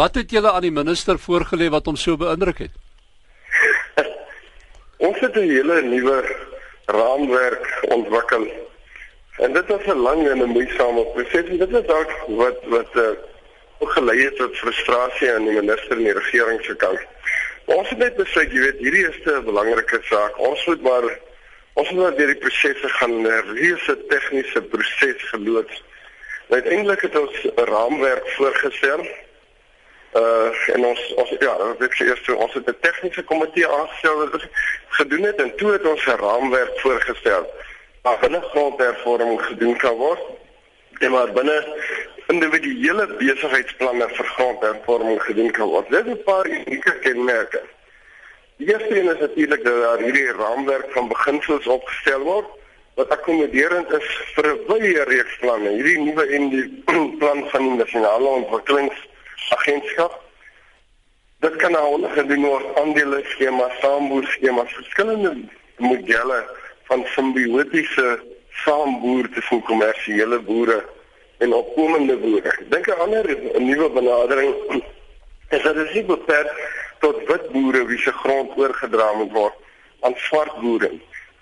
Wat het julle aan die minister voorgelê wat hom so beïndruk het? Ons het 'n hele nuwe raamwerk ontwikkel. En dit was 'n lang en 'n moeisame proses. Dit is dalk wat wat uh, gelei het tot frustrasie aan die minister en die regering se kant. Ons het net besluit, jy weet, hierdie is 'n belangrike saak. Ons moet maar ons moet maar deur die prosesse gaan, 'n reuse tegniese proses geloods. Uiteindelik het ons 'n raamwerk voorgestel uh en ons ons ja, dit is eers toe ons het 'n tegniese komitee aangestel wat gedoen het en toe het ons 'n raamwerk voorgestel waar binne grondhervorming gedoen kan word en maar binne individuele besigheidsplanne vir grondhervorming gedoen kan word. Dit is 'n paar unieke kenmerke. Die eerste een is natuurlik dat daar hierdie raamwerk van beginsels opgestel word wat akkommoderend is vir 'n wye reeks planne. Hierdie nuwe en die plan van die nasionale ontwikkelings agentskap. Dit kan nou gedoen word aandele skema, saamboer skema, verskillende modelle van simbiotiese saamboer tussen kommersiële boere en opkomende boere. Dink 'n ander 'n nuwe benadering is dat dit nie beperk tot wit boere wie se grond oorgedra moet word aan swart boere.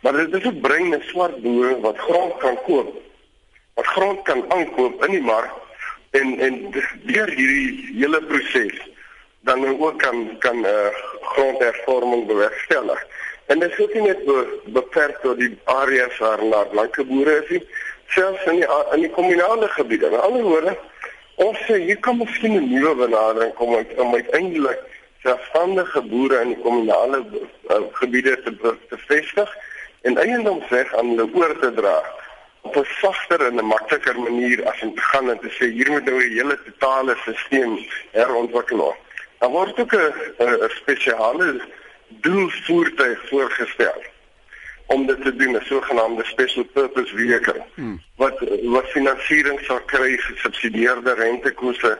Maar dit is 'n brein en swart boere wat grond kan koop. Wat grond kan aankoop in die mark en en deur hierdie hele proses dan ook kan kan 'n uh, grondhervorming bewerkstellig. En dit is nie net be, beperk tot die areas waar daar blanke boere is nie, selfs in die in die kommunale gebiede. In ander woorde, ons sê hier kan miskien 'n nuwe benadering kom om uiteindelik selfstandige boere in die kommunale uh, gebiede te te vestig en eiendomsreg aan hulle oor te dra op 'n sagter en 'n makliker manier as om te gaan en te sê hier moet nou 'n hele totale stelsel herontwikkel. Daar word ook 'n spesiale doelvoertuig voorgestel om dit te doen, 'n sogenaamde special purpose vehicle. Hmm. Wat wat finansiering sal kry gesubsidieerde rentekoerse.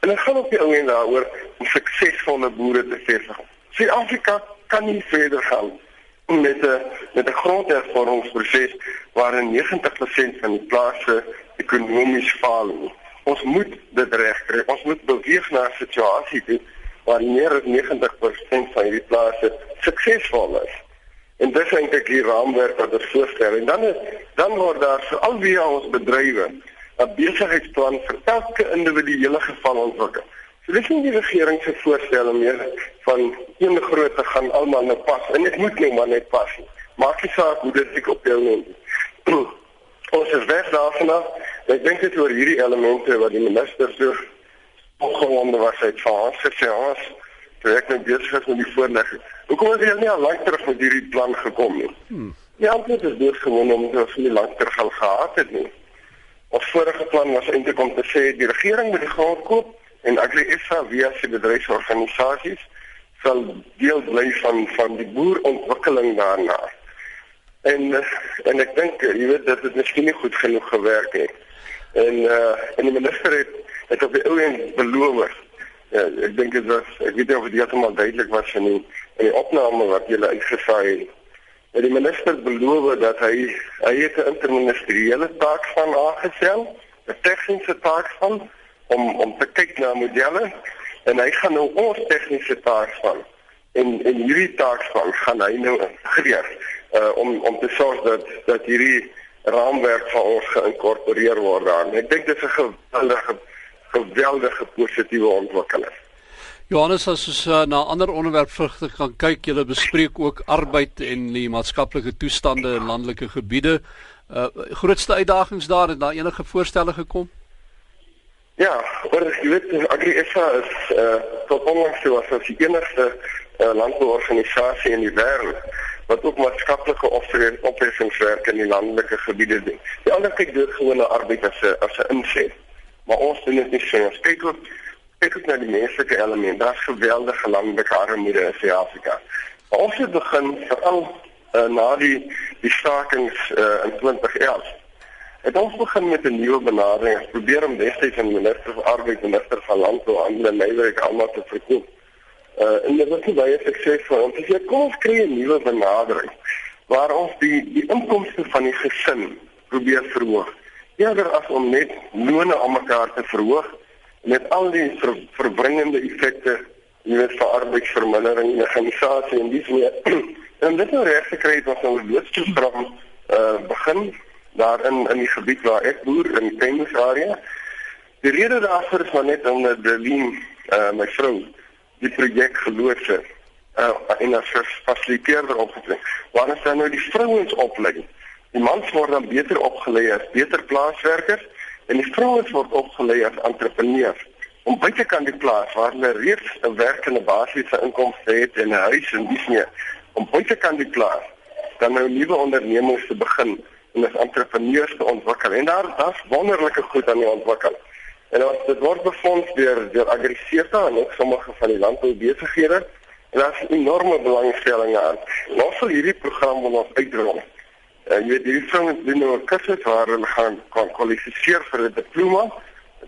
En dit gaan op die ou en daaroor om suksesvolle boere te vestig. Suid-Afrika kan nie verder gaan met 'n met 'n grondhervormingsproses waarin 90% van die plase ekonomies faal. Ons moet dit regkry. Ons moet beweeg na 'n situasie toe waar meer as 90% van hierdie plase suksesvol is. En dis eintlik die raamwerk wat voorstel. En dan is, dan word daar vir al wie ons bedrywe 'n besigheidsplan vir elke individuele geval ontwikkel. So dis nie die regering se voorstel om meer van een groot te gaan almal nou pas en dit moet nou maar net pas. Maak nie saak hoe dit ek op jou neem. Ons is weg daarvan af. Ek dink dit oor hierdie elemente wat die minister so opgewonde was uit van ons gesê ons trek net besig is met die voorlegging. Hoekom het jy nie al lank terug met hierdie plan gekom nie? Hmm. Ja, dit is doodgewoon om dit vir lank terug al gehad het nie. Ons vorige plan was eintlik om te sê die regering moet die grond koop en AgriSA via sy bedryfsorganisasies sal deel bly van van die boerontwikkeling daarna. En en ek dink jy weet dat dit miskien nie goed genoeg gewerk het. En uh en die minister het het op die ou en beloof. Ja, ek dink dit was ek weet nie of dit heeltemal duidelik was in die in die opname wat jy uitgesaai het. En die minister beloof dat hy hy het 'n interministeriële taak van aangestel, 'n tegniese taak van om om te kyk na modelle en hy gaan nou ons tegniese taak van en en hierdie taak van gaan hy nou integreer uh, om om te sorg dat dat hierdie raamwerk van ons geïnkorporeer word daar. Ek dink dit is 'n geweldige geweldige positiewe ontwikkeling. Johannes as ons uh, na ander onderwerpvrugte kan kyk, jy bespreek ook arbeid en die maatskaplike toestande in landelike gebiede. Uh grootste uitdagings daar en daar enige voorstelle gekom? Ja, oor jy weet AgriSA is eh uh, tot onlangs toe as die enigste uh, landbouorganisasie in die wêreld wat ook maatskaplike optredingswerk in die landelike gebiede doen. Die ander kyk dood gewone arbeid as 'n as 'n inset. Maar ons doen dit nie so. Ons kyk ook kyk ook na die menslike element. Daar's geweldige landelike armoede in Suid-Afrika. Ons het begin veral uh, na die die stakings uh, in 2011 Het ons begin met 'n nuwe benadering. Ons probeer om destyds van minister van arbeid en minister van landbou aan hulle nywerk almal te verkoop. Uh en dit was baie suksesvol. Ons sê kom ons kry 'n nuwe benadering waar ons die die inkomste van die gesin probeer verhoog. Eerder as om net lone aan mekaar te verhoog met al die ver, verbringende effekte jy weet vir arbeidsvermindering, mekanisasie en dis meer. en dit nou reg gekry het ons 'n loodsprogram uh begin daar in in die gebied waar ek boer in Pennis area. Die rede daarvoor is maar net omdat die Lien uh my vrou die projek geloods het uh en as fasiliteerder opgetree. Waar is dan nou die vrouens opleiding? Die mans word dan beter opgelei as beter plaaswerkers en die vrouens word opgelei as entrepreneurs. Om buite kan die plaas waar hulle reeds 'n werkende basiese inkomste het en 'n huis en dis meer. Om buite kan die plaas dan nou nuwe ondernemings te begin en as entrepreneurs te ontwikkel. En daar daar's wonderlike goed aan die ontwikkeling. En as dit word befonds deur deur Agriseta en ook sommige van die landboubesighede En daar is enorme belangstelling aan. Ons wil hierdie program wil ons uitrol. En jy weet hierdie vrouens doen nou 'n kursus waar hulle gaan kan kwalifiseer vir 'n diploma.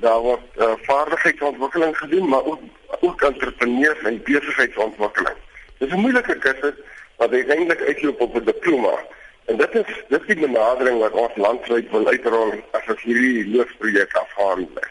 Daar word uh, vaardigheidsontwikkeling gedoen, maar ook ook entrepreneurs en besigheidsontwikkeling. Dis 'n moeilike kursus wat uiteindelik uitloop op 'n diploma. En dit is dis die benadering wat ons landwyd wil uitrol as ons hierdie loofprojek afhandel.